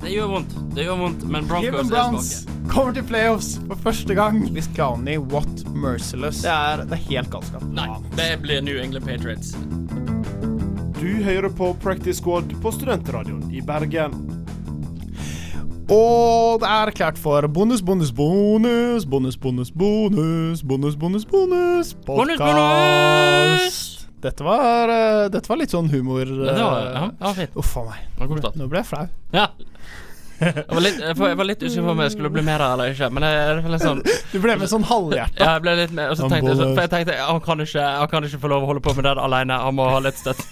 Det gjør vondt, det gjør vondt, men Broncos Cleveland er Browns svake. kommer til playoffs for første gang. Hvis Clowney, what merciless. Det er, det er helt galskap. Nei, det blir New England Patriots. Du hører på Practice Squad på Studentradioen i Bergen. Og det er klart for bonus, bonus, bonus, bonus, bonus, bonus, bonus, bonus, bonus, Bonus, bonus, bonus! Dette var, uh, dette var litt sånn humor. Det var, eh, ja, ja, fint. Uff a meg. Det var. Nå ble jeg flau. Ja. Jeg var litt, jeg var- jeg var litt usikker på om jeg skulle bli med der eller ikke, men jeg, jeg, sånn Du ble med sånn halvhjerta. Ja, jeg ble litt med, og så tenkte jeg, så, for jeg tenkte han kan, ikke, han kan ikke få lov å holde på med det alene. Han må ha litt støtte.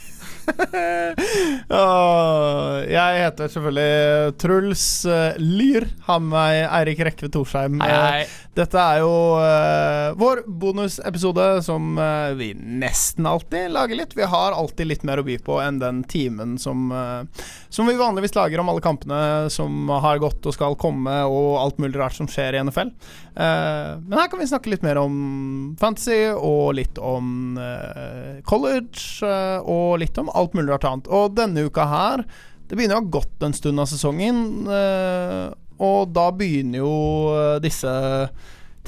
Jeg heter selvfølgelig Truls eh, Lyr. Har med meg Eirik Rekve Torsheim. Hei, hei. Dette er jo uh, vår bonusepisode som uh, vi nesten alltid lager litt. Vi har alltid litt mer å by på enn den timen som, uh, som vi vanligvis lager om alle kampene som har gått og skal komme, og alt mulig rart som skjer i NFL. Eh, men her kan vi snakke litt mer om fantasy, og litt om eh, college, eh, og litt om alt mulig rart annet. Og denne uka her Det begynner å ha gått en stund av sesongen, eh, og da begynner jo eh, disse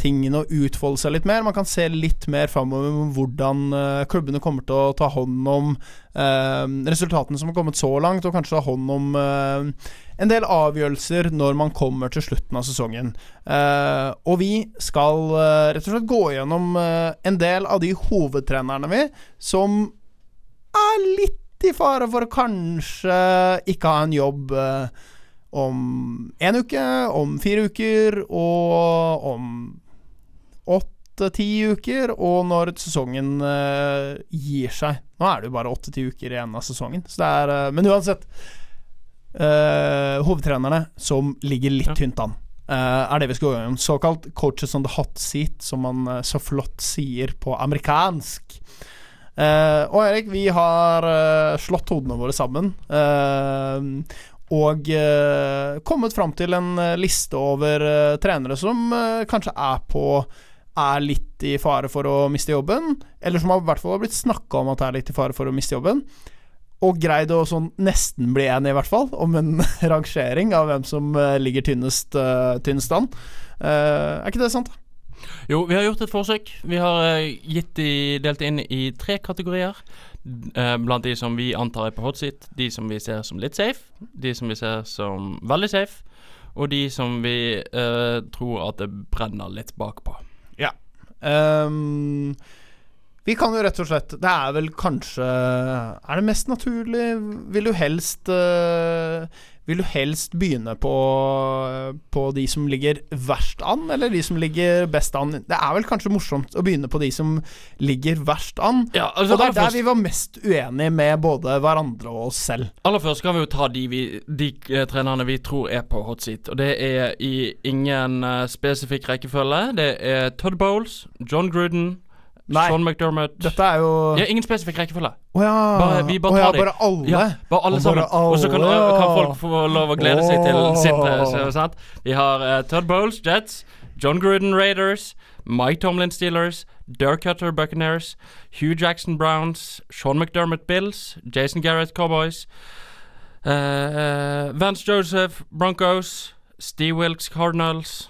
tingene å utfolde seg litt mer. Man kan se litt mer framover med hvordan eh, klubbene kommer til å ta hånd om eh, resultatene som har kommet så langt, og kanskje ta hånd om eh, en del avgjørelser når man kommer til slutten av sesongen. Eh, og vi skal rett og slett gå gjennom en del av de hovedtrenerne vi som er litt i fare for å kanskje ikke ha en jobb eh, om en uke, om fire uker og om åtte-ti uker, og når sesongen eh, gir seg. Nå er det jo bare åtte-ti uker igjen av sesongen, så det er eh, Men uansett. Uh, hovedtrenerne som ligger litt Ja. tynt an, Uh, er det vi skal gå gjennom. Såkalt 'coaches on the hot seat', som man uh, så flott sier på amerikansk. Eh, og Erik, vi har eh, slått hodene våre sammen. eh, og kommet fram til en liste over trenere som kanskje er på Er litt i fare for å miste jobben, eller som har, i hvert fall har blitt snakka om at er litt i fare for å miste jobben. Og greid å sånn nesten bli enig, i hvert fall, om en rangering av hvem som ligger tynnest, uh, tynnest an. Uh, er ikke det sant? Jo, vi har gjort et forsøk. Vi har eh, gitt de delt inn i tre kategorier. Eh, blant de som vi antar er på hot seat, de som vi ser som litt safe, de som vi ser som veldig safe, og de som vi uh, tror at det brenner litt bakpå. Ehm, vi kan jo rett og slett Det er vel kanskje Er det mest naturlig Vil du helst eh, Vil du helst begynne på På de som ligger verst an, eller de som ligger best an? Det er vel kanskje morsomt å begynne på de som ligger verst an. Ja, altså, Og det er der først, vi var mest uenige med både hverandre og oss selv. aller først kan vi jo ta de, vi, de eh, trenerne vi tror er på hot seat. Og det er i ingen eh, spesifikk rekkefølge. Det er Todd Bowles, John Gruden, Nei. Sean McDermott Dette er jo Ja, ingen spesifikk rekkefølge. Oh, ja. Bare- vi bare oh, ja, tar bare alle? Ja, bare alle Og sammen. Og så kan, kan folk få lov å glede seg til sitt. eh, sant? Vi har uh, Todd Bowles, Jets. John Gruden, Raiders. Mike Tomlin, Steelers. Dirk Cutter, Buccaneers. Hugh Jackson, Browns. Sean McDermott, Bills. Jason Garrett, Cowboys. Uh, uh, Vance Joseph, Broncos. Steve Wilkes, Cardinals.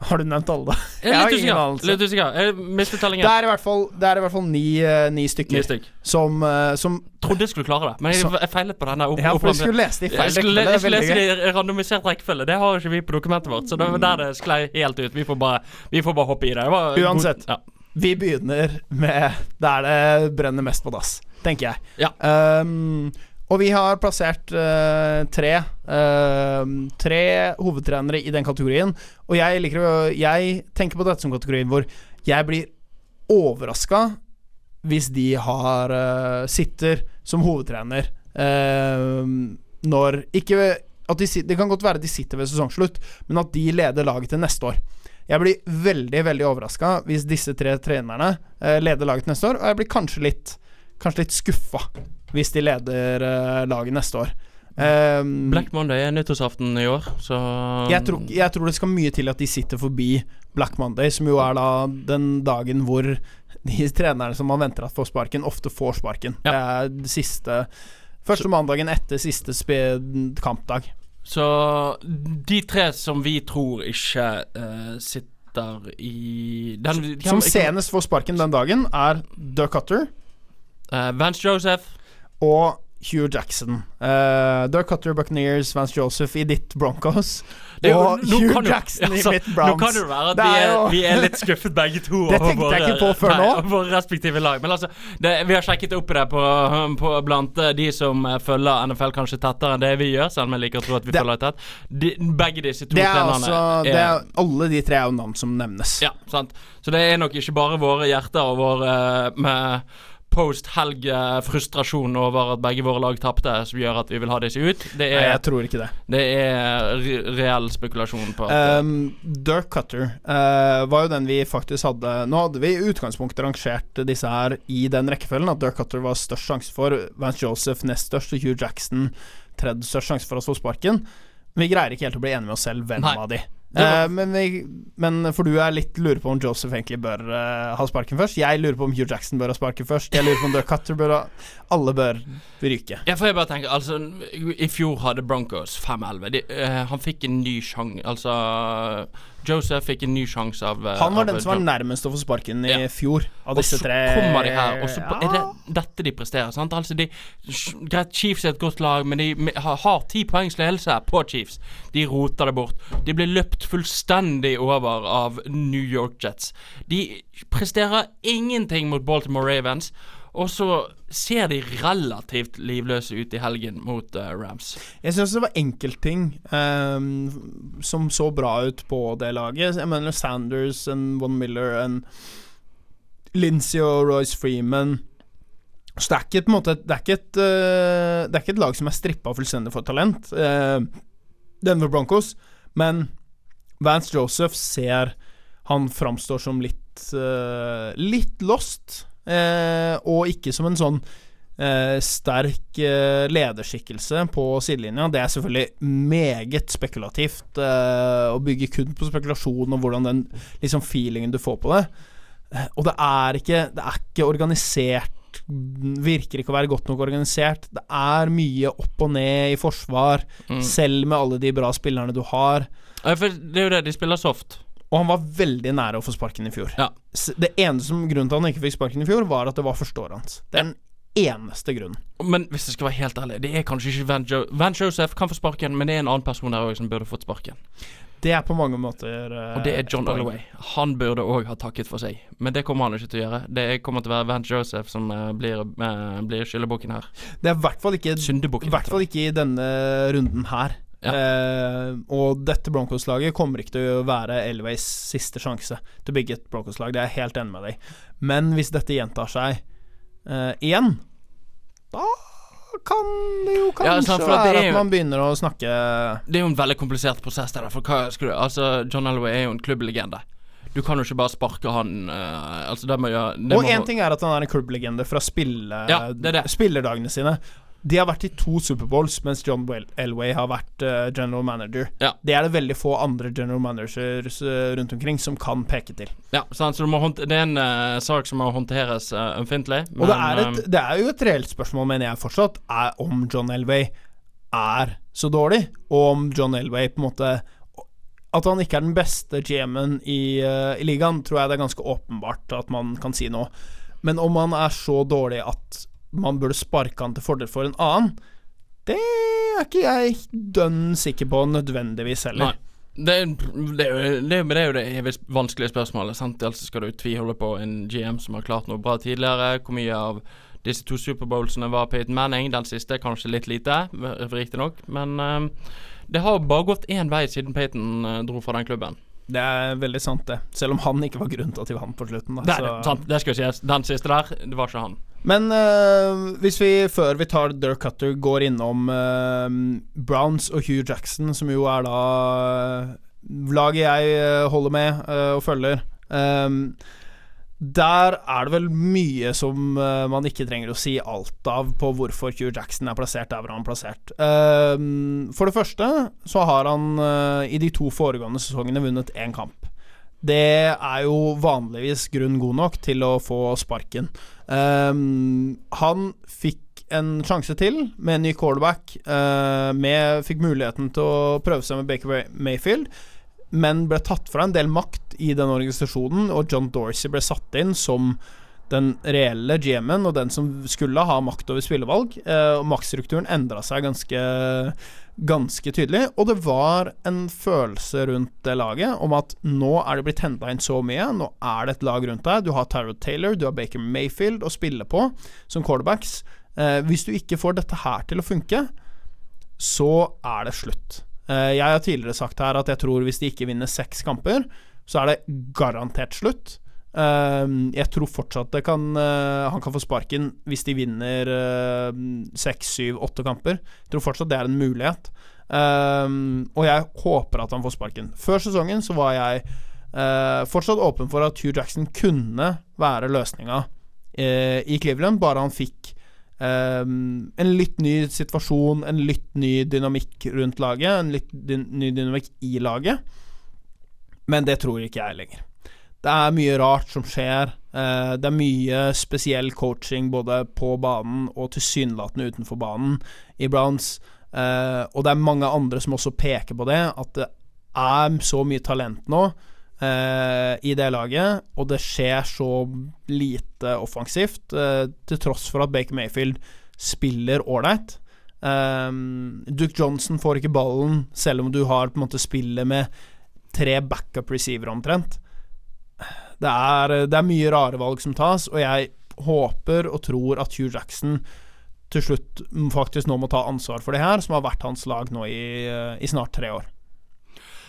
Har du nevnt alle? da? Jeg har ingen anelse. Det er i hvert fall, det er i hvert fall ni, eh, ni stykker Ni stykk. som, uh, som Trodde jeg skulle klare det, men jeg, jeg feilet på denne. Opp, Ja, for du skulle lese det i feil rekkefølge. jeg skulle lese de det i randomisert rekkefølge. Det har ikke vi på dokumentet vårt. Så det var der det sklei helt ut. Vi får bare, vi får bare hoppe i det. det var god- Uansett. Ja. Vi begynner med der det brenner mest på dass, tenker jeg. Ja. Ehm, og vi har plassert uh, tre uh, Tre hovedtrenere i den kategorien. Og jeg liker Jeg tenker på dette som kategorien hvor jeg blir overraska hvis de har uh, sitter som hovedtrener når Ikke at de, Det kan godt være de sitter ved sesongslutt, men at de leder laget til neste år. Jeg blir veldig veldig overraska hvis disse tre trenerne leder laget neste år, og jeg blir kanskje litt Kanskje litt skuffa hvis de leder eh, laget neste år. Um, Black Monday er nyttårsaften i år, så jeg, tror, jeg tror det skal mye til at de sitter forbi Black Monday, som jo er da den dagen hvor de trenerne som man venter at får sparken, ofte får sparken. Ja. Det er det siste Første mandagen etter siste kampdag. Så de tre som vi tror ikke uh, sitter i den, Som senest får sparken den dagen, er Duck Cutter Uh, Vance Joseph. Og Hugh Jackson. Uh, Dirk Cutter, Buccaneers, Vance Joseph i ditt Broncos. Det er og Hugh kan jo- Jackson altså, i mitt Nå kan det være at Det vi er er, vi er litt skuffet begge to. Det tenkte jeg ikke på før nei, nå. våre respektive lag. Men altså, det, vi har sjekket opp det på, på, blant eh, de som eh, følger NFL kanskje tettere enn det vi gjør, selv om jeg liker å tro at vi Det- følger tett. De, begge disse to Det er trenerne altså det er, Alle de tre er jo navn som nevnes. Ja, sant. Så det er nok ikke bare våre hjerter og vår eh, med post-helg-frustrasjon over at begge våre lag tapte, som gjør at vi vil ha disse ut. Det Nei, er, jeg tror ikke det. det er re reell spekulasjon på at Um, Dirk Cutter uh, var jo den vi faktisk hadde Nå hadde vi i utgangspunktet rangert disse her i den rekkefølgen. At Dirk Cutter var størst sjanse for, Vance Joseph nest størst, og Hugh Jackson tredje størst sjanse for å få sparken. Men vi greier ikke helt å bli enige med oss selv hvem Nei. av de. Det Eh, men, men for du er litt lurer på om Joseph egentlig bør uh, ha sparken først. Jeg lurer på om Hugh Jackson bør ha sparken først. Jeg lurer på om Dirk Cutter bør ha Alle bør ryke. Ja, for jeg bare tenker Altså, i fjor hadde Broncos 5-11. De, eh, han fikk en ny sjanger. Altså Joseph fikk en ny sjanse av eh, Han var av den som var nærmest å få sparken i Ja. fjor, av Og så kommer de her, og så er det dette de presterer. Sant? Altså de, Greit, Chiefs er et godt lag, men de har- har ti poengs ledelse på Chiefs. De roter det bort. De blir løpt fullstendig over av New York Jets. De presterer ingenting mot Baltimore Ravens. Og så ser de relativt livløse ut i helgen mot uh, Rams. Jeg syns det var enkeltting um, som så bra ut på det laget. Jeg mener Sanders, og Von Miller, og Lindsey og Royce Freeman. Så det er ikke måte Det er ikke et, uh, det er ikke et lag som er strippa fullstendig for talent, uh, Denver Broncos, men Vance Joseph ser Han framstår som litt uh, Litt lost, og ikke som en sånn eh, sterk eh, lederskikkelse på sidelinja. Det er selvfølgelig meget spekulativt eh, å bygge kun på spekulasjon og hvordan den liksom feelingen du får på det. Eh, og det er ikke Det er ikke organisert Virker ikke å være godt nok organisert. Det er mye opp og ned i forsvar, Mm. selv med alle de bra spillerne du har. Ja, for det er jo det, de spiller soft. Og han var veldig nære å få sparken i fjor. Ja. Det eneste som grunnen til at han ikke fikk sparken i fjor, var at det var første året hans. Det er den eneste grunnen. Men hvis jeg skal være helt ærlig, det er kanskje ikke Van, jo Van Joseph kan få sparken, men det er en annen person der òg som burde fått sparken. Det er på mange måter uh, Og det er John et Han burde òg ha takket for seg, men det kommer han ikke til å gjøre. Det kommer til å være Van Joseph som uh, blir, uh, blir skyldebukken her. Det er i hvert fall ikke I hvert fall ikke i denne runden her. Ja. Eh, og dette Broncos-laget kommer ikke til å være Elways siste sjanse til å bygge et Broncos-lag. Det er jeg helt enig med deg Men hvis dette gjentar seg eh, igjen, da kan det jo kanskje Ja, sant, være at man begynner å snakke Det er jo en veldig komplisert prosess. Der, for hva skal du Altså, John Elway er jo en klubblegende. Du kan jo ikke bare sparke han uh, Altså, det må det Og én ting er at han er en klubblegende fra spille, Ja, det er spillerdagene sine. De har vært i to Superbowls, mens John Elway har vært uh, general manager. Ja. Det er det veldig få andre general managers eh, rundt omkring som kan peke til. Ja, sant, så det er en uh, sak som må håndteres uh, ømfintlig. Og det er, et, det er jo et reelt spørsmål, mener jeg fortsatt, er om John Elway er så dårlig, og om John Elway på en måte At han ikke er den beste GM-en i, uh, i ligaen, tror jeg det er ganske åpenbart at man kan si nå. Men om han er så dårlig at man burde sparke han til fordel for en annen, det er ikke jeg dønn sikker på nødvendigvis heller. Nei. Det, det, det, det er jo det evig vanskelige spørsmålet. Sant? Altså skal du tviholde på en GM som har klart noe bra tidligere. Hvor mye av disse to Superbowlsene var Peyton Manning? Den siste kanskje litt lite, riktignok. Men eh, det har bare gått én vei siden Peyton uh, dro fra den klubben. Det er veldig sant, det. Selv om han ikke var grunnen til at de vant på slutten. Da, Det, er sant? det skal sies. Den siste der, det var ikke han. Men uh, hvis vi, før vi tar Dirk Cutter, går innom uh, Browns og Hugh Jackson, som jo er da øh, laget jeg holder med og følger um, Der er det vel mye som man ikke trenger å si alt av på hvorfor Hugh Jackson er plassert der hvor han er plassert. For det første så har han i de to foregående sesongene vunnet én kamp. Det er jo vanligvis grunn god nok til å få sparken. Ehm, han fikk en sjanse til med en ny quarterback. Uh, med, fikk muligheten til å prøve seg med Baker Mayfield, men ble tatt fra en del makt i den organisasjonen, og John Dorsey ble satt inn som den reelle GM-en og den som skulle ha makt over spillevalg. Eh, og maktstrukturen endra seg ganske, ganske tydelig. Og det var en følelse rundt det laget om at nå er det blitt henta inn så mye. Nå er det et lag rundt deg. Du har Tyrod Taylor, du har Baker Mayfield å spille på som quarterbacks. Eh, hvis du ikke får dette her til å funke, så er det slutt. Eh, jeg har tidligere sagt her at jeg tror hvis de ikke vinner seks kamper, så er det garantert slutt. Eh, jeg tror fortsatt kan eh, han kan få sparken hvis de vinner eh, seks, syv, åtte kamper. Jeg tror fortsatt det er en mulighet. Eh, og jeg håper at han får sparken. Før sesongen så var jeg eh, fortsatt åpen for at Hugh Jackson kunne være løsninga i Cleveland, bare han fikk Um, en litt ny situasjon, en litt ny dynamikk rundt laget, en litt dy ny dynamikk i laget. Men det tror ikke jeg lenger. Det er mye rart som skjer. Uh, det er mye spesiell coaching både på banen og tilsynelatende utenfor banen i Browns. Uh, og det er mange andre som også peker på det, at det er så mye talent nå uh, i det laget, og det skjer så lite offensivt, til tross for at Baker Mayfield spiller ålreit. Duke Johnson får ikke ballen, selv om du har på en måte spillet med tre backup receiver omtrent. Det er, det er mye rare valg som tas, og jeg håper og tror at Hugh Jackson til slutt faktisk nå må ta ansvar for det her, som har vært hans lag nå i, i snart tre år.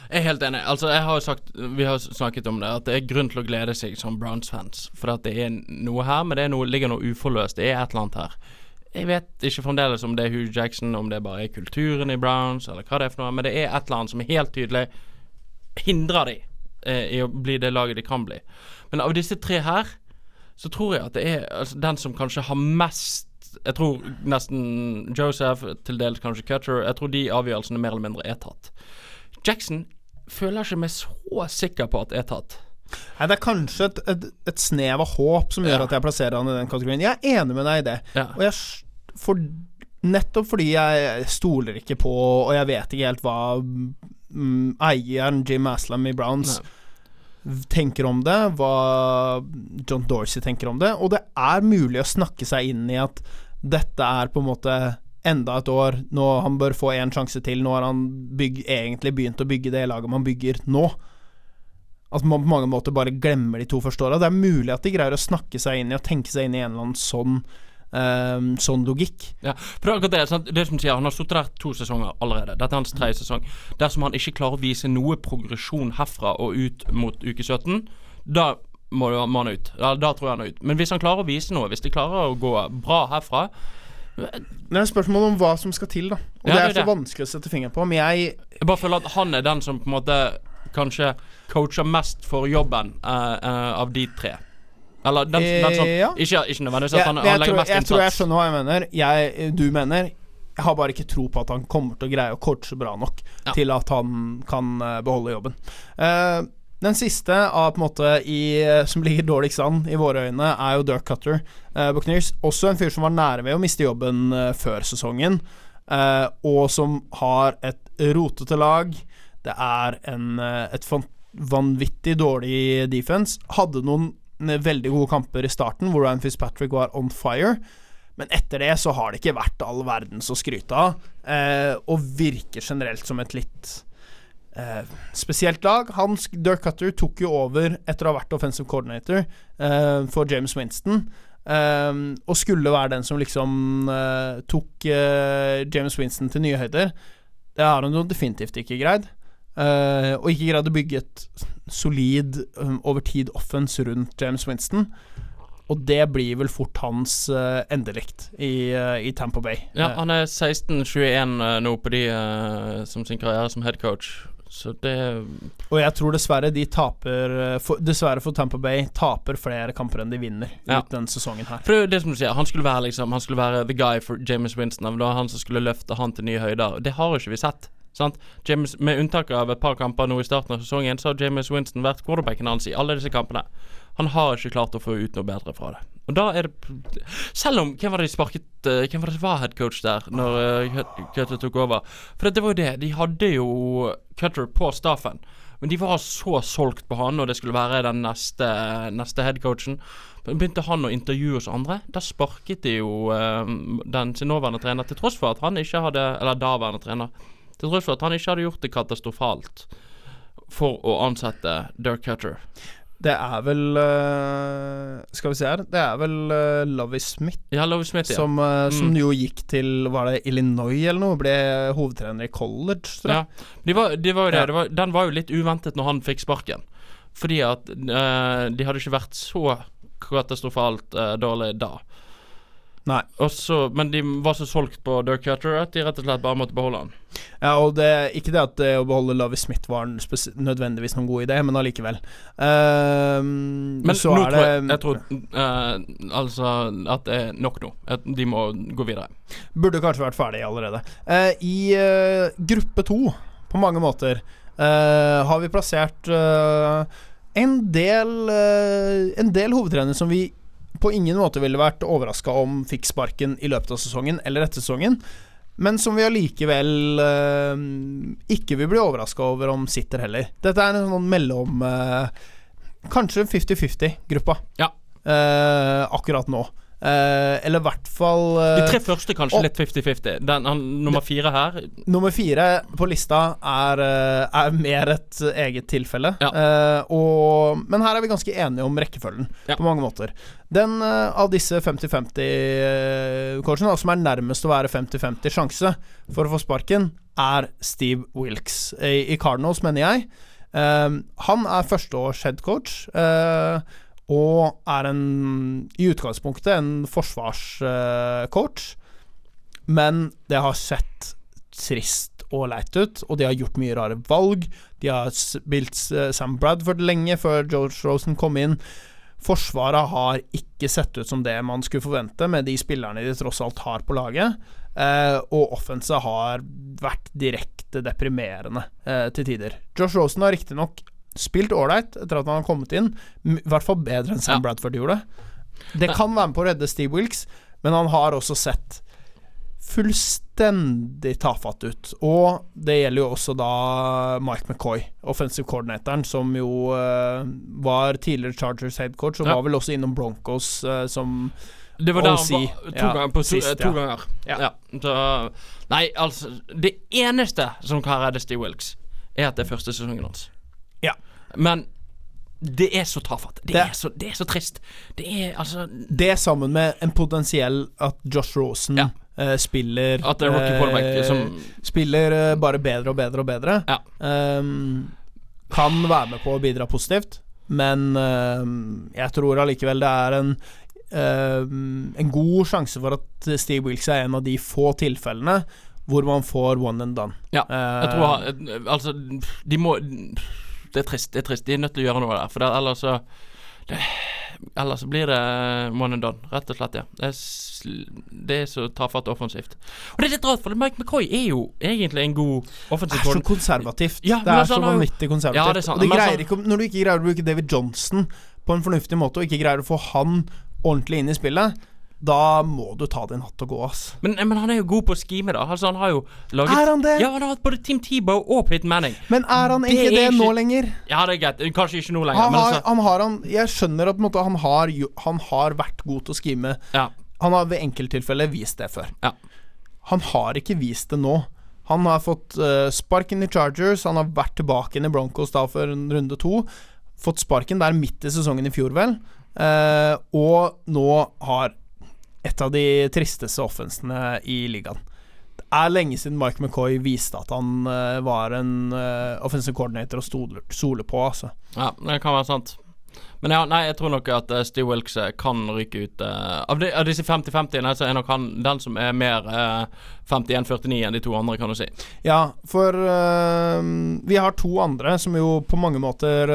Jeg er helt enig. Altså, jeg har sagt Vi har snakket om det, at det er grunn til å glede seg som Browns-fans. For at det er noe her, men det noe, ligger noe uforløst. Det er et eller annet her. Jeg vet ikke fremdeles om det er Hugh Jackson, om det bare er kulturen i Browns, eller hva det er for noe, men det er et eller annet som helt tydelig hindrer de eh, i å bli det laget de kan bli. Men av disse tre her, så tror jeg at det er altså, den som kanskje har mest Jeg tror nesten Joseph, til dels kanskje Cutter Jeg tror de avgjørelsene mer eller mindre er tatt. Jackson føler ikke meg så sikker på at er tatt. Nei, Det er kanskje et, et, et snev av håp som gjør Ja. at jeg plasserer han i den kategorien. Jeg er enig med deg i det. Ja. Og jeg for, Nettopp fordi jeg stoler ikke på, og jeg vet ikke helt hva mm, eieren Jim Aslam i Browns tenker om det, hva John Dorsey tenker om det. Og det er mulig å snakke seg inn i at dette er på en måte enda et år. Nå Han bør få én sjanse til. Nå har han bygg, egentlig begynt å bygge det laget man bygger nå. At man på mange måter bare glemmer de to første åra. Det er mulig at de greier å snakke seg inn i og tenke seg inn i en eller annen sånn ehm, sånn logikk. Ja, for det er akkurat det. Sant? Det som sier, Han har sittet der to sesonger allerede. Dette er hans tredje sesong. Dersom han ikke klarer å vise noe progresjon herfra og ut mot uke 17, da må, må han ut. Da, da tror jeg han er ut. Men hvis han klarer å vise noe, hvis de klarer å gå bra herfra Det er spørsmål om hva som skal til, da. Og Ja, det er så det. vanskelig å sette fingeren på. Men jeg Jeg bare føler at han er den som på en måte kanskje coacher mest for jobben uh, uh, av de tre. Eller den, den som Eh, ja. Ikke, ikke nødvendigvis at jeg, han, han legger tror, mest jeg tror jeg skjønner hva jeg mener. Jeg, du mener Jeg har bare ikke tro på at han kommer til å greie å coache bra nok Ja. til at han kan eh, beholde jobben. Uh, den siste av på en måte i, som ligger dårligst an i våre øyne, er jo Dirk Cutter. Uh, Buccaneers. Også en fyr som var nære ved å miste jobben uh, før sesongen, uh, og som har et rotete lag. Det er en, eh, et vanvittig dårlig defense. Hadde noen eh, veldig gode kamper i starten, hvor Ryan Fitzpatrick var on fire. Men etter det så har det ikke vært all verdens å skryte av, eh, og virker generelt som et litt eh, spesielt lag. Han, Dirk Cutter tok jo over etter å ha vært offensive coordinator eh, for James Winston. eh, og skulle være den som liksom eh, tok eh, James Winston til nye høyder. Det har han jo definitivt ikke greid. Eh, og ikke greide å bygge et solid, um, over tid offense rundt James Winston. Og det blir vel fort hans uh, endelikt i, uh, i Tampa Bay. Ja, han er 16-21 uh, nå på de som sin karriere som head coach. Så det og jeg tror dessverre de taper for, Dessverre for Tampa Bay taper flere kamper enn de vinner Ja. ut denne sesongen her. For er det som du sier, han skulle være liksom Han skulle være the guy for James Winston. Det var han som skulle løfte han til nye høyder. Det har jo ikke vi sett. James, med unntak av et par kamper nå i starten av sesongen, så har James Winston vært quarterbacken hans i alle disse kampene. Han har ikke klart å få ut noe bedre fra det. Og da er det Selv om Hvem var det de sparket eh, Hvem var det som var headcoach der når uh, Cutter tok over? For det var jo det. De hadde jo Cutter på staffen. Men de var så solgt på han, og det skulle være den neste, neste headcoachen. Begynte han å intervjue oss andre. Da sparket de jo uh, den sin nåværende trener, til tross for at han ikke hadde Eller daværende trener. Til tross for at han ikke hadde gjort det katastrofalt for å ansette Dirk Cutter. Det er vel eh, Skal vi se her. Det er vel uh, Lovie Smith Ja, Lovie Smith, ja. som, eh, som Mm. jo gikk til Var det Illinois eller noe? Ble hovedtrener i college, tror jeg. Ja, de var, de var det. Det var, den var jo litt uventet når han fikk sparken. Fordi at uh, de hadde ikke vært så katastrofalt uh, dårlig da. Nei. Også, men de var så solgt på Dirk Cutter at de rett og slett bare måtte beholde han. Ja, og det Ikke det at det å beholde Lovie Smith var nødvendigvis noen god idé, men allikevel. Uh, Men så er tror det jeg, jeg tror uh, altså at det er nok nå. At de må gå videre. Burde kanskje vært ferdig allerede. Uh, I eh, gruppe to, på mange måter, eh, har vi plassert eh, en del eh, En del hovedtrenere som vi på ingen måte ville vært overraska om fikk sparken i løpet av sesongen eller etter sesongen, men som vi allikevel eh, ikke vil bli overraska over om sitter heller. Dette er en sånn mellom eh, Kanskje 50-50-gruppa Ja. eh, akkurat nå. Eh, eller i hvert fall uh, De tre første kanskje og- litt 50-50. Nummer fire her Nummer fire på lista er, uh, er mer et eget tilfelle. Ja. Og, men her er vi ganske enige om rekkefølgen, Ja. på mange måter. Den av disse 50-50-coachene, som er nærmest å være 50-50 sjanse for å få sparken, er Steve Wilkes i, i Cardinals, mener jeg. Han er førsteårs headcoach. Uh, og er en, i utgangspunktet en forsvarscoach. Men det har sett trist og leit ut, og de har gjort mye rare valg. De har spilt eh, Sam Bradford lenge før George Rosen kom inn. Forsvaret har ikke sett ut som det man skulle forvente, med de spillerne de tross alt har på laget. Eh, og offenset har vært direkte deprimerende eh, til tider. Josh Rosen har riktignok spilt ålreit etter at han har kommet inn, i hvert fall bedre enn Sam Ja. Bradford gjorde. Det kan være med på å redde Steve Wilkes, men han har også sett fullstendig tafatt ut. Og det gjelder jo også da Mike McCoy, offensive coordinatoren, som jo uh, var tidligere Chargers head coach, og Ja. var vel også innom Broncos uh, som Det var der han var to ja, ganger. På sist, to ja. ganger. Ja. Ja. Så, nei, altså Det eneste som kan redde Steve Wilkes, er at det er første sesongen hans. Ja. Men det er så tafatt. Det, Det- er så, det er så trist. Det er altså Det sammen med en potensiell at Josh Rosen Ja. uh, spiller At det er rookie quarterback eh, som Spiller uh, bare bedre og bedre og bedre. Ja. Um, kan være med på å bidra positivt, men ehm, jeg tror allikevel det er en ehm, en god sjanse for at Steve Wilkes er en av de få tilfellene hvor man får one and done. Ja, Jeg tror Altså, de må Det er trist. Det er trist. De er nødt til å gjøre noe der. For det, ellers så det, Ellers så blir det one and done, rett og slett. ja Det er, det er så tafatt offensivt. Og det er litt rart, for Mike McCoy er jo egentlig en god offensiv det er så konservativt. Ja, det er altså, så vanvittig konservativt. Ja, det er sant, og altså- ikke, når du ikke greier å bruke David Johnson på en fornuftig måte, og ikke greier å få han ordentlig inn i spillet, da må du ta din hatt og gå, ass. Men, men han er jo god på å skime, da. Altså, han har jo laget Er han det? Ja, han har hatt både Tim Tebow og Pitt Manning. Men er han Det ikke er det ikke- nå lenger? Ja, det er greit. Kanskje ikke nå lenger, Han men har, altså han har han Jeg skjønner at måte, han, har, han har vært god til å skime. Ja. Han har ved enkelttilfeller vist det før. Ja. Han har ikke vist det nå. Han har fått uh, sparken i Chargers, han har vært tilbake inn i Broncos da for runde to. Fått sparken der midt i sesongen i fjor, vel. Uh, og nå har et av de tristeste offensene i ligaen. Det er lenge siden Mike McCoy viste at han eh, var en uh, offensive coordinator og stole, på, altså. Ja, det kan være sant. Men ja, nei, jeg tror nok at uh, Steve Wilkes eh, kan ryke ut. Uh, av, de, av, disse 50-50-ene så er nok han den som er mer uh, 51-49 enn de to andre, kan du si. Ja, for vi har to andre som jo på mange måter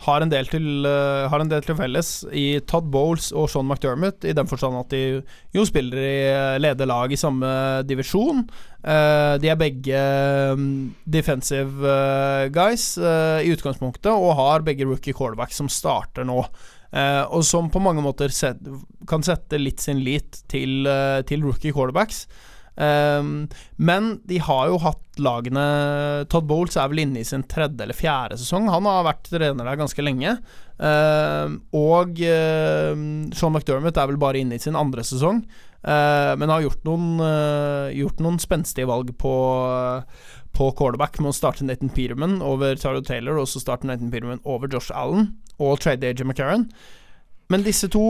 har en, del til, har en del til felles i Todd Bowles og Sean McDermott, i den forstand at de jo spiller i leder lag i samme divisjon. de er begge defensive guys i utgangspunktet, og har begge rookie quarterbacks som starter starter nå. Uh, og som på mange måter set, kan sette litt sin lit til, uh, til rookie quarterbacks. Um, men de har jo hatt lagene Todd Bowles er vel inne i sin tredje eller fjerde sesong. Han har vært trener der ganske lenge. Uh, og Sean McDermott er vel bare inne i sin andre sesong. men har gjort noen, gjort noen spenstige valg på på quarterback med å starte Nathan Peterman over Taro Taylor, og så starte Nathan Peterman over Josh Allen og trade AJ McCarran. Men disse to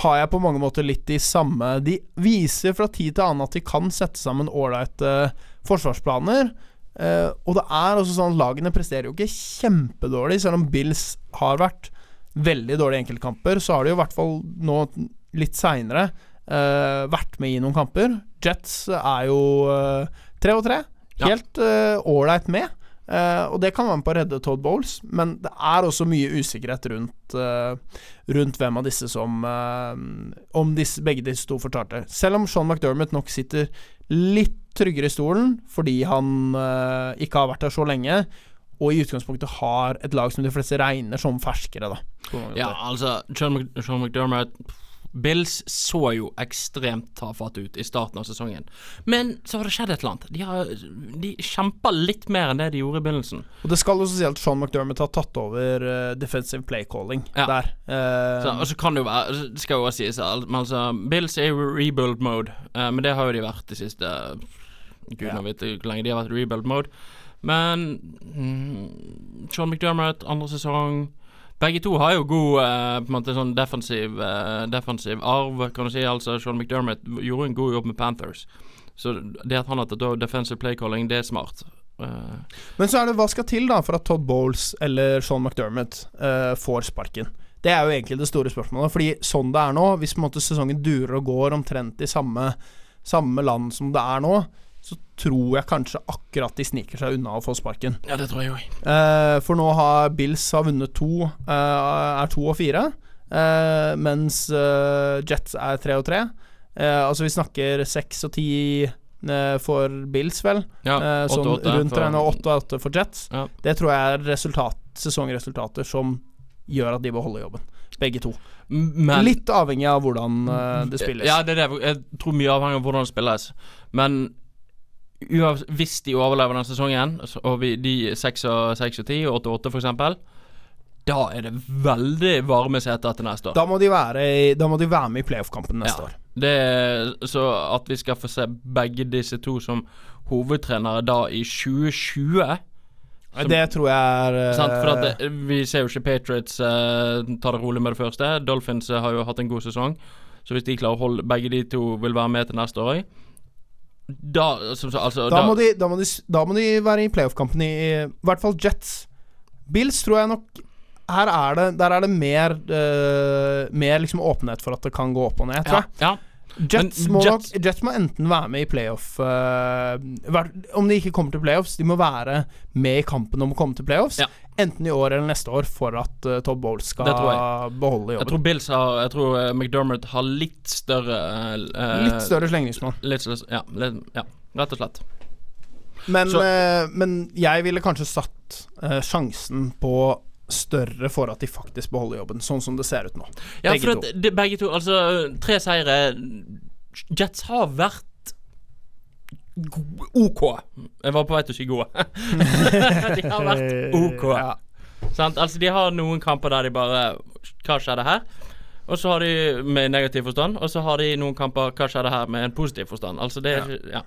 har jeg på mange måter litt de samme De viser fra tid til annen at de kan sette sammen ålreite uh, forsvarsplaner. Uh, og det er også sånn lagene presterer jo ikke kjempedårlig, selv om Bills har vært veldig dårlige enkeltkamper. Så har de jo i hvert fall nå litt seinere uh, vært med i noen kamper. Jets er jo tre og tre. Helt ålreit med. Uh, og det kan være med på å redde Todd Bowles, men det er også mye usikkerhet rundt, uh, rundt hvem av disse som uh, Om disse, begge disse to får starte. Selv om Sean McDermott nok sitter litt tryggere i stolen fordi han ikke har vært der så lenge, og i utgangspunktet har et lag som de fleste regner som ferskere, da. Ja, altså Sean, Sean McDermott Bills så jo ekstremt tafatte ut i starten av sesongen. Men så har det skjedd et eller annet. De, har, de kjemper litt mer enn det de gjorde i begynnelsen. Og Det skal jo si at Sean McDermott har tatt over uh, defensive play calling ja. der. Uh, så, og så kan det jo være Det skal jo også sies, men altså Bills er jo rebuild mode, uh, men det har jo de vært de siste Gud ja. vet hvor lenge de har vært rebuild mode. Men mm, Sean McDermott, andre sesong begge to har jo god uh, på en måte sånn defensiv, uh, defensiv arv, kan du si. Altså Sean McDermott gjorde en god jobb med Panthers. Så det at han har tatt defensive play calling, det er smart. Uh, Men så er det hva skal til da for at Todd Bowles eller Sean McDermott får sparken? Det er jo egentlig det store spørsmålet. Fordi sånn det er nå, hvis måte sesongen durer og går omtrent i samme, samme land som det er nå, så tror jeg kanskje akkurat de sniker seg unna å få sparken. Ja, det tror jeg òg. Eh, for nå har Bills har vunnet to, eh, er to og fire, eh, mens Jets er tre og tre. altså vi snakker seks og ti for Bills, vel. Ja, sånn 8 -8 rundt regna åtte og åtte for Jets. Ja. Det tror jeg er resultat, sesongresultater som gjør at de beholder jobben. Begge to. Men, Litt avhengig av hvordan det spilles. Ja, det er det. Jeg tror mye avhengig av hvordan det spilles. Men hvis de overlever den sesongen, og vi, de 6 og 6 og 10 og 8 og 8 f.eks., da er det veldig varme seter til neste år. Da må de være, må de være med i playoff-kampen neste ja. år. Det, så at vi skal få se begge disse to som hovedtrenere da i 2020 som, det tror jeg er sant, for det, eh, Vi ser jo ikke Patriots uh, ta det rolig med det første. Dolphins uh, har jo hatt en god sesong. Så hvis de klarer å holde begge de to vil være med til neste år da, som, altså, da, da, må de, da, må de, da, må de, være i playoff-kampen i I hvert fall Jets. Bills tror jeg nok Her er det Der er det mer uh, Mer liksom åpenhet for at det kan gå opp og ned, tror jeg. Ja, ja. Jets, må Jets, Jets må enten være med i playoff uh, Om de ikke kommer til playoffs, de må være med i kampen om å komme til playoffs. Ja. Enten i år eller neste år for at uh, Todd Bowles skal beholde jobben. Jeg tror Bills har Jeg tror uh, McDermott har litt større Litt større slengningsmål. Ja, ja, rett og slett. Men, men jeg ville kanskje satt sjansen på større for at de faktisk beholder jobben, sånn som det ser ut nå. Ja, begge for to. De, begge to. Altså, tre seire Jets har vært OK. Jeg var på vei til å si gode. de har vært OK. Ja. Altså, de har noen kamper der de bare Hva skjedde her? Og så har de med negativ forstand, og så har de noen kamper Hva skjedde her med en positiv forstand? Altså, det er ja.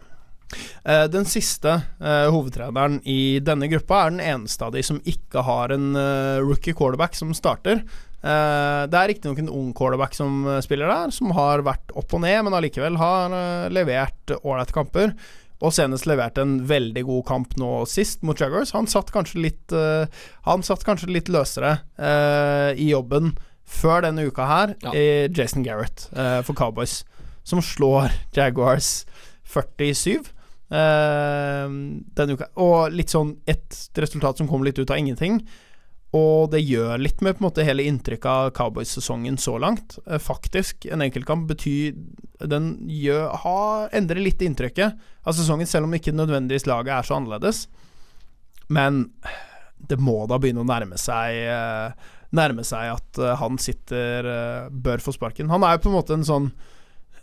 Uh, den siste uh, hovedtreneren i denne gruppa er den eneste av de som ikke har en uh, rookie quarterback som starter. det er riktignok en ung quarterback som spiller der, som har vært opp og ned, men allikevel har levert ålreite kamper. og senest leverte en veldig god kamp nå sist mot Jaguars. Han satt kanskje litt uh, Han satt kanskje litt løsere uh, i jobben før denne uka her, Ja. i Jason Garrett uh, for Cowboys, som slår Jaguars 47 denne uka. Og litt sånn et resultat som kom litt ut av ingenting. Og det gjør litt med på en måte hele inntrykket av Cowboys-sesongen så langt. Eh, faktisk, en enkeltkamp betyr Den gjør, har, endrer litt inntrykket av sesongen, selv om ikke nødvendigvis laget er så annerledes. Men det må da begynne å nærme seg eh, Nærme seg at eh, han sitter Bør få sparken. Han er jo på en måte en sånn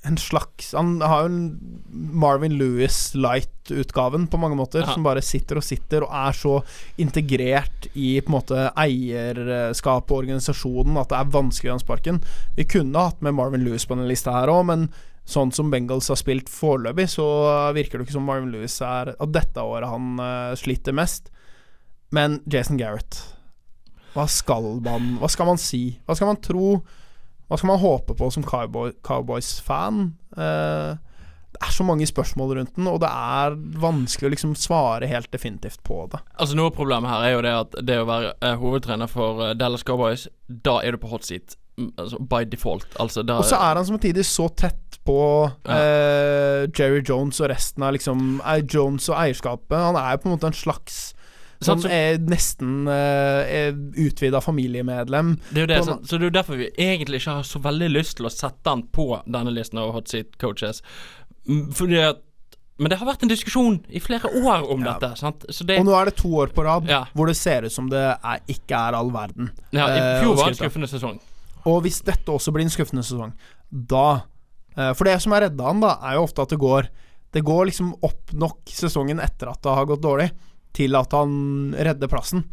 en slags Han har jo en Marvin Lewis light-utgaven på mange måter, Ja. som bare sitter og sitter og er så integrert i på en måte eierskap og organisasjonen at det er vanskelig å sparken. Vi kunne hatt med Marvin Lewis på denne lista her òg, men sånn som Bengals har spilt foreløpig, så virker det ikke som Marvin Lewis er At dette året han uh, sliter mest. Men Jason Garrett Hva skal man Hva skal man si? Hva skal man tro? Hva skal man håpe på som Cowboy, Cowboys-fan? Eh, det er så mange spørsmål rundt den, og det er vanskelig å liksom svare helt definitivt på det. Altså Noe av problemet her er jo det at det å være eh, hovedtrener for eh, Dallas Cowboys, da er du på hot seat. Mm, Altså by default. Altså da Og så er han samtidig så tett på Ja. eh, Jerry Jones og resten av liksom eh, Jones og eierskapet. Han er jo på en måte en slags Sånn så- er nesten uh, utvida familiemedlem. Det er jo det, så, så det er jo derfor vi egentlig ikke har så veldig lyst til å sette han på denne listen av hot seat coaches. Fordi at Men det har vært en diskusjon i flere år om Ja. dette. Sant? Så det Og nå er det to år på rad Ja. hvor det ser ut som det er, ikke er all verden. ja, I eh, fjor var det en skuffende sesong. Og hvis dette også blir en skuffende sesong, da eh, For det som er redda han, da, er jo ofte at det går Det går liksom opp nok sesongen etter at det har gått dårlig, til at han redder plassen.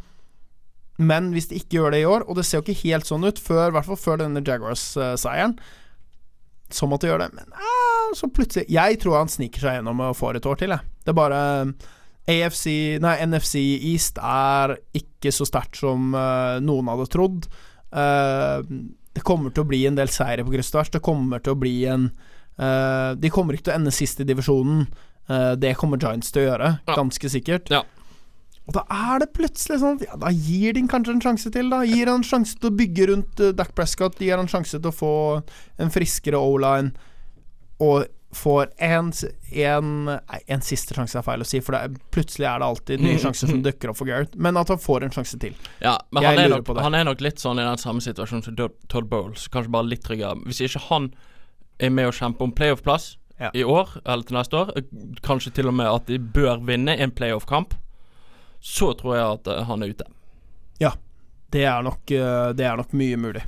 Men hvis de ikke gjør det i år, og det ser jo ikke helt sånn ut, før, i hvert fall før denne Jaguars-seieren, som at de gjør det. Men eh, så plutselig Jeg tror han sniker seg gjennom og får et år til, jeg. Det er bare AFC Nei, NFC East er ikke så sterkt som uh, noen hadde trodd. Uh, det kommer til å bli en del seire på kryss og tvers. Det kommer til å bli en uh, De kommer ikke til å ende sist i divisjonen. Eh, det kommer Giants til å gjøre, Ja. ganske sikkert. Ja. Og da er det plutselig sånn ja, Da gir de kanskje en sjanse til, da. Gir han en sjanse til å bygge rundt uh, Dac Prescott. Gir han en sjanse til å få en friskere O-line. Og får en, en en siste sjanse er feil å si, for det er, plutselig er det alltid nye sjanser som dukker opp for Gareth. Men at han får en sjanse til. Ja, men han er, nok, på det. han er nok litt sånn i den samme situasjonen som Todd- Bowles. Kanskje bare litt tryggere. Hvis ikke han er med å kjempe om playoff-plass Ja. i år, eller til neste år, eh, kanskje til og med at de bør vinne en playoff-kamp, så tror jeg at eh, han er ute. Det er nok, eh, det er nok mye mulig.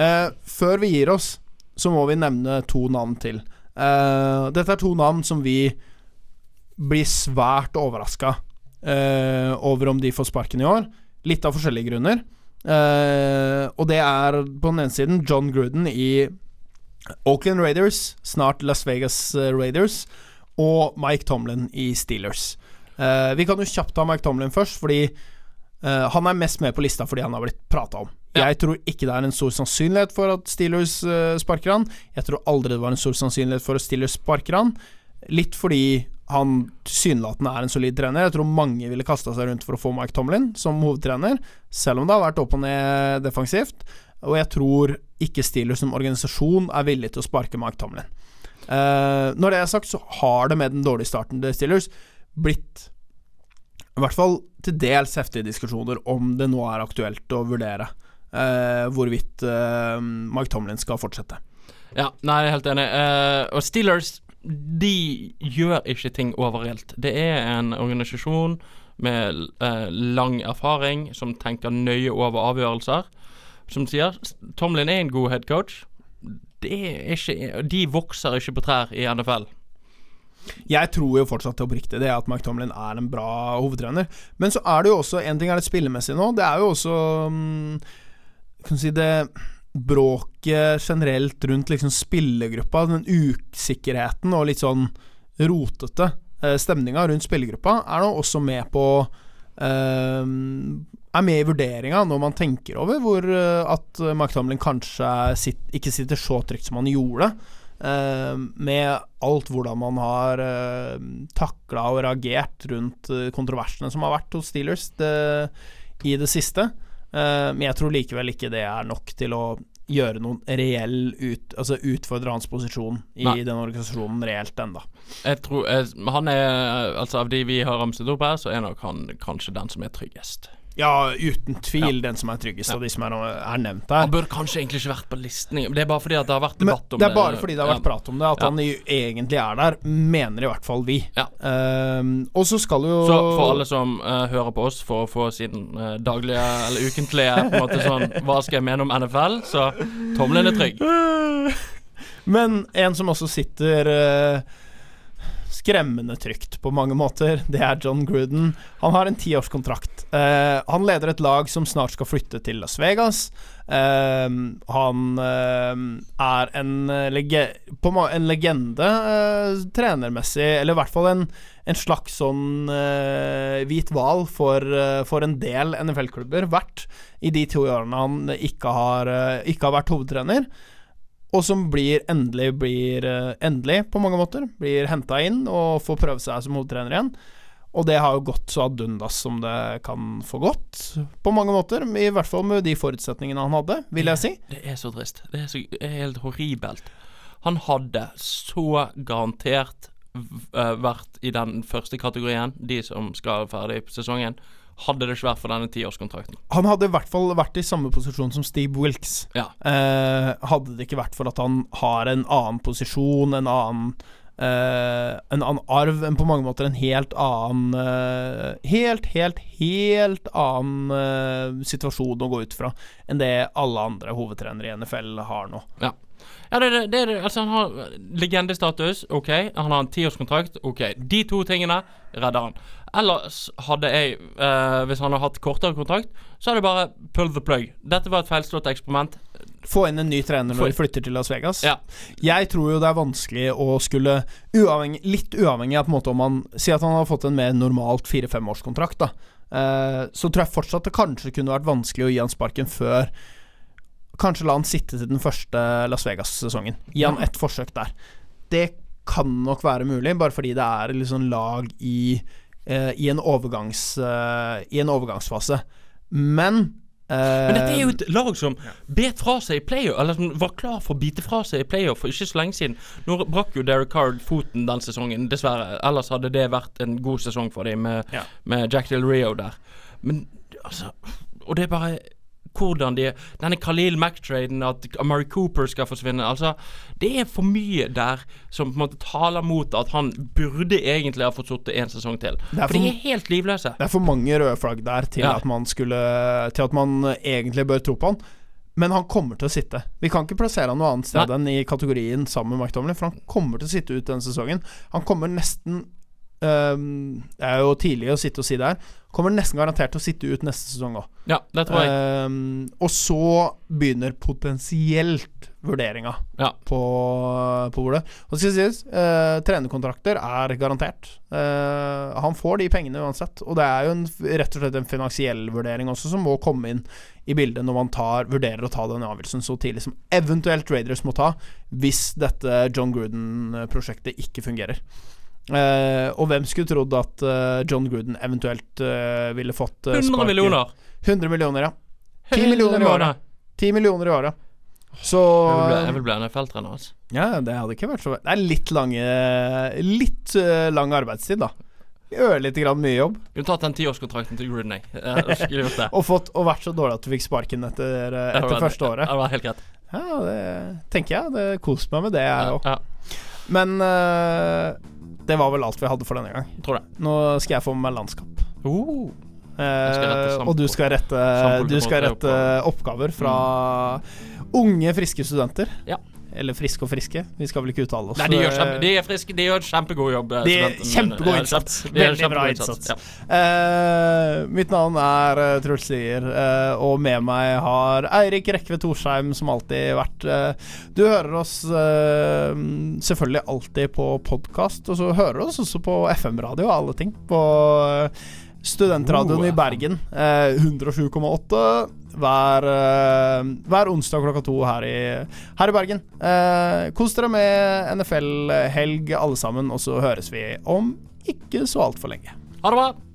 Eh, før vi gir oss, så må vi nevne to navn til. Eh, dette er to navn som vi blir svært overraska eh, over om de får sparken i år. Litt av forskjellige grunner. Eh, og det er på den ene siden John Gruden i Oakland Raiders, snart Las Vegas Raiders, og Mike Tomlin i Steelers. Eh, vi kan jo kjapt ta Mike Tomlin først, fordi uh, han er mest med på lista fordi han har blitt prata om. Ja. Jeg tror ikke det er en stor sannsynlighet for at Steelers uh, sparker han. Jeg tror aldri det var en stor sannsynlighet for at Steelers sparker han. Litt fordi han tilsynelatende er en solid trener. Jeg tror mange ville kasta seg rundt for å få Mike Tomlin som hovedtrener, selv om det har vært opp og ned defensivt. Og jeg tror ikke Steelers som organisasjon er villig til å sparke Mike Tomlin. Uh, når det er sagt, så har det med den dårlige starten til Steelers blitt i hvert fall til dels heftige diskusjoner om det nå er aktuelt å vurdere eh, hvorvidt eh, Mike Tomlin skal fortsette. Ja, nei, jeg er helt enig. Eh, og Steelers, de gjør ikke ting overalt. Det er en organisasjon med eh, lang erfaring, som tenker nøye over avgjørelser. Som sier Tomlin er en god headcoach. Ikke De vokser ikke på trær i NFL. Jeg tror jo fortsatt oppriktig det at Mike Tomlin er en bra hovedtrener. Men så er det jo også En ting er det spillemessige nå. Det er jo også mm, Kan du si det Bråket generelt rundt liksom spillergruppa, den usikkerheten og litt sånn rotete eh, stemninga rundt spillergruppa, er nå også med på eh, Er med i vurderinga når man tenker over hvor eh, at Mark Tomlin kanskje sitt, ikke sitter så trygt som han gjorde eh, med alt hvordan man har uh, takla og reagert rundt eh, kontroversene som har vært hos Steelers det, i det siste. Eh, men jeg tror likevel ikke det er nok til å gjøre noen reell ut, Altså utfordre hans posisjon i Nei. den organisasjonen reelt ennå. Jeg tror jeg, Han er Altså, av de vi har ramset opp her, så er nok han kanskje den som er tryggest. Ja, uten tvil den som er tryggest av de som er, er nevnt her. Han burde kanskje egentlig ikke vært på listen. Men Det er bare fordi det har vært debatt om det Det er bare fordi det har vært Ja. prat om det, at Ja. han egentlig er der, mener i hvert fall vi. Ja. Ehm, og så skal jo Så for alle som uh, hører på oss for å få sin uh, daglige eller ukentlige på en måte sånn Hva skal jeg mene om NFL? Så tommelen er trygg. Men en som også sitter eh, skremmende trygt på mange måter, det er John Gruden. Han har en tiårskontrakt. Uh, han leder et lag som snart skal flytte til Las Vegas. Eh, han eh, er en, lege en legende trenermessig, eller i hvert fall en, en slags sånn hvit hval for, for en del NFL-klubber vært i de to årene han ikke har, ikke har vært hovedtrener og som blir endelig blir eh, Endelig, på mange måter, blir henta inn og får prøve seg som hovedtrener igjen. Og det har jo gått så ad undas som det kan få gått, på mange måter. I hvert fall med de forutsetningene han hadde, vil jeg si. Det er så trist. Det er, så, helt horribelt. Han hadde så garantert eh, vært i den første kategorien, de som skal ferdig på sesongen, hadde det ikke vært for denne tiårskontrakten. Han hadde i hvert fall vært i samme posisjon som Steve Wilkes. Ja. Eh, hadde det ikke vært for at han har en annen posisjon, en annen eh, En annen arv, en på mange måter en helt annen eh, Helt, helt, helt annen eh, situasjon å gå ut fra enn det alle andre hovedtrenere i NFL har nå. Ja, er det, det det. Altså, han har legendestatus, ok. Han har en tiårskontrakt, ok. De to tingene redder han. Ellers hadde jeg, eh, hvis han hadde hatt kortere kontrakt, så hadde jeg bare pull the plug. Dette var et feilslått eksperiment. Få inn en ny trener når de flytter til Las Vegas. Ja. Jeg tror jo det er vanskelig å skulle uavhengig, Litt uavhengig av på en måte om han Si at han har fått en mer normalt fire-femårskontrakt, da. Eh, så tror jeg fortsatt det kanskje kunne vært vanskelig å gi han sparken før Kanskje la han sitte til den første Las Vegas-sesongen. Gi han ett forsøk der. Det kan nok være mulig, bare fordi det er liksom lag i eh, i, en overgangs, eh, I en overgangsfase. Men Men dette er jo et lag som bet fra seg i playoff, eller som var klar for å bite fra seg i playoff for ikke så lenge siden. Nå brakk jo Derek Carr foten den sesongen, dessverre. Ellers hadde det vært en god sesong for dem med, Ja. med Jack Del Rio der. Men altså Og det er bare hvordan de Denne Khalil Mack-traden, at Amari Cooper skal forsvinne Altså, det er for mye der som på en måte taler mot at han burde egentlig ha fått sittet en sesong til. Det er For de er helt livløse. Det er for mange røde flagg der til Ja. at man skulle Til at man egentlig bør tro på han. Men han kommer til å sitte. Vi kan ikke plassere han noe annet sted enn i kategorien sammen med McDonald's, for han kommer til å sitte ut denne sesongen. Han kommer nesten øhm, Det er jo tidlig å sitte og si det her. Kommer nesten garantert til å sitte ut neste sesong òg. Ja, det tror jeg. Ehm, og så begynner potensielt vurderinga Ja. på, på hvor Og det skal sies, uh, trenerkontrakter er garantert. Uh, han får de pengene uansett. Og det er jo en, rett og slett en finansiell vurdering også som må komme inn i bildet når man tar, vurderer å ta den avgjørelsen så tidlig som eventuelt Raiders må ta, hvis dette John Gruden-prosjektet ikke fungerer. Eh, og hvem skulle trodd at uh, John Gruden eventuelt uh, ville fått eh, 100 millioner. 100 millioner, ja. 10 millioner i året. 10 millioner i året. Så Jeg vil bli, en NFL-trener. Altså. Ja, det hadde ikke vært så Det er litt lange Litt lang arbeidstid, da. Ørlite grann mye jobb. Kunne tatt den tiårskontrakten til Gruden, jeg. Jeg skulle gjort det. Og, fått, og vært så dårlig at du fikk sparken etter, Det etter var- første året. Det var helt greit. Ja, det tenker jeg. Det koste meg med det, jeg Ja, òg. ja, Men eh, det var vel alt vi hadde for denne gang. tror det. Nå skal jeg få med meg landskap. Uh, Uh, og du skal rette, du skal rette oppgaver fra unge, friske studenter. Ja. Eller friske og friske. Vi skal vel ikke uttale oss. nei, de gjør, eh, kjempe, de er friske. De gjør kjempegod jobb. eh, De er kjempegod innsats. Veldig bra innsats. Ja. Uh, mitt navn er uh, Truls Lier, uh, og med meg har Eirik Rekve Torsheim, som alltid vært eh, Du hører oss eh, selvfølgelig alltid på podkast, og så hører du oss også på FM-radio og alle ting. På eh, Studentradioen Oh, i Bergen. eh, 107,8. Hver, eh, hver onsdag klokka to her i, her i Bergen. Eh, kos dere med NFL-helg alle sammen, og så høres vi om ikke så altfor lenge. Ha det bra.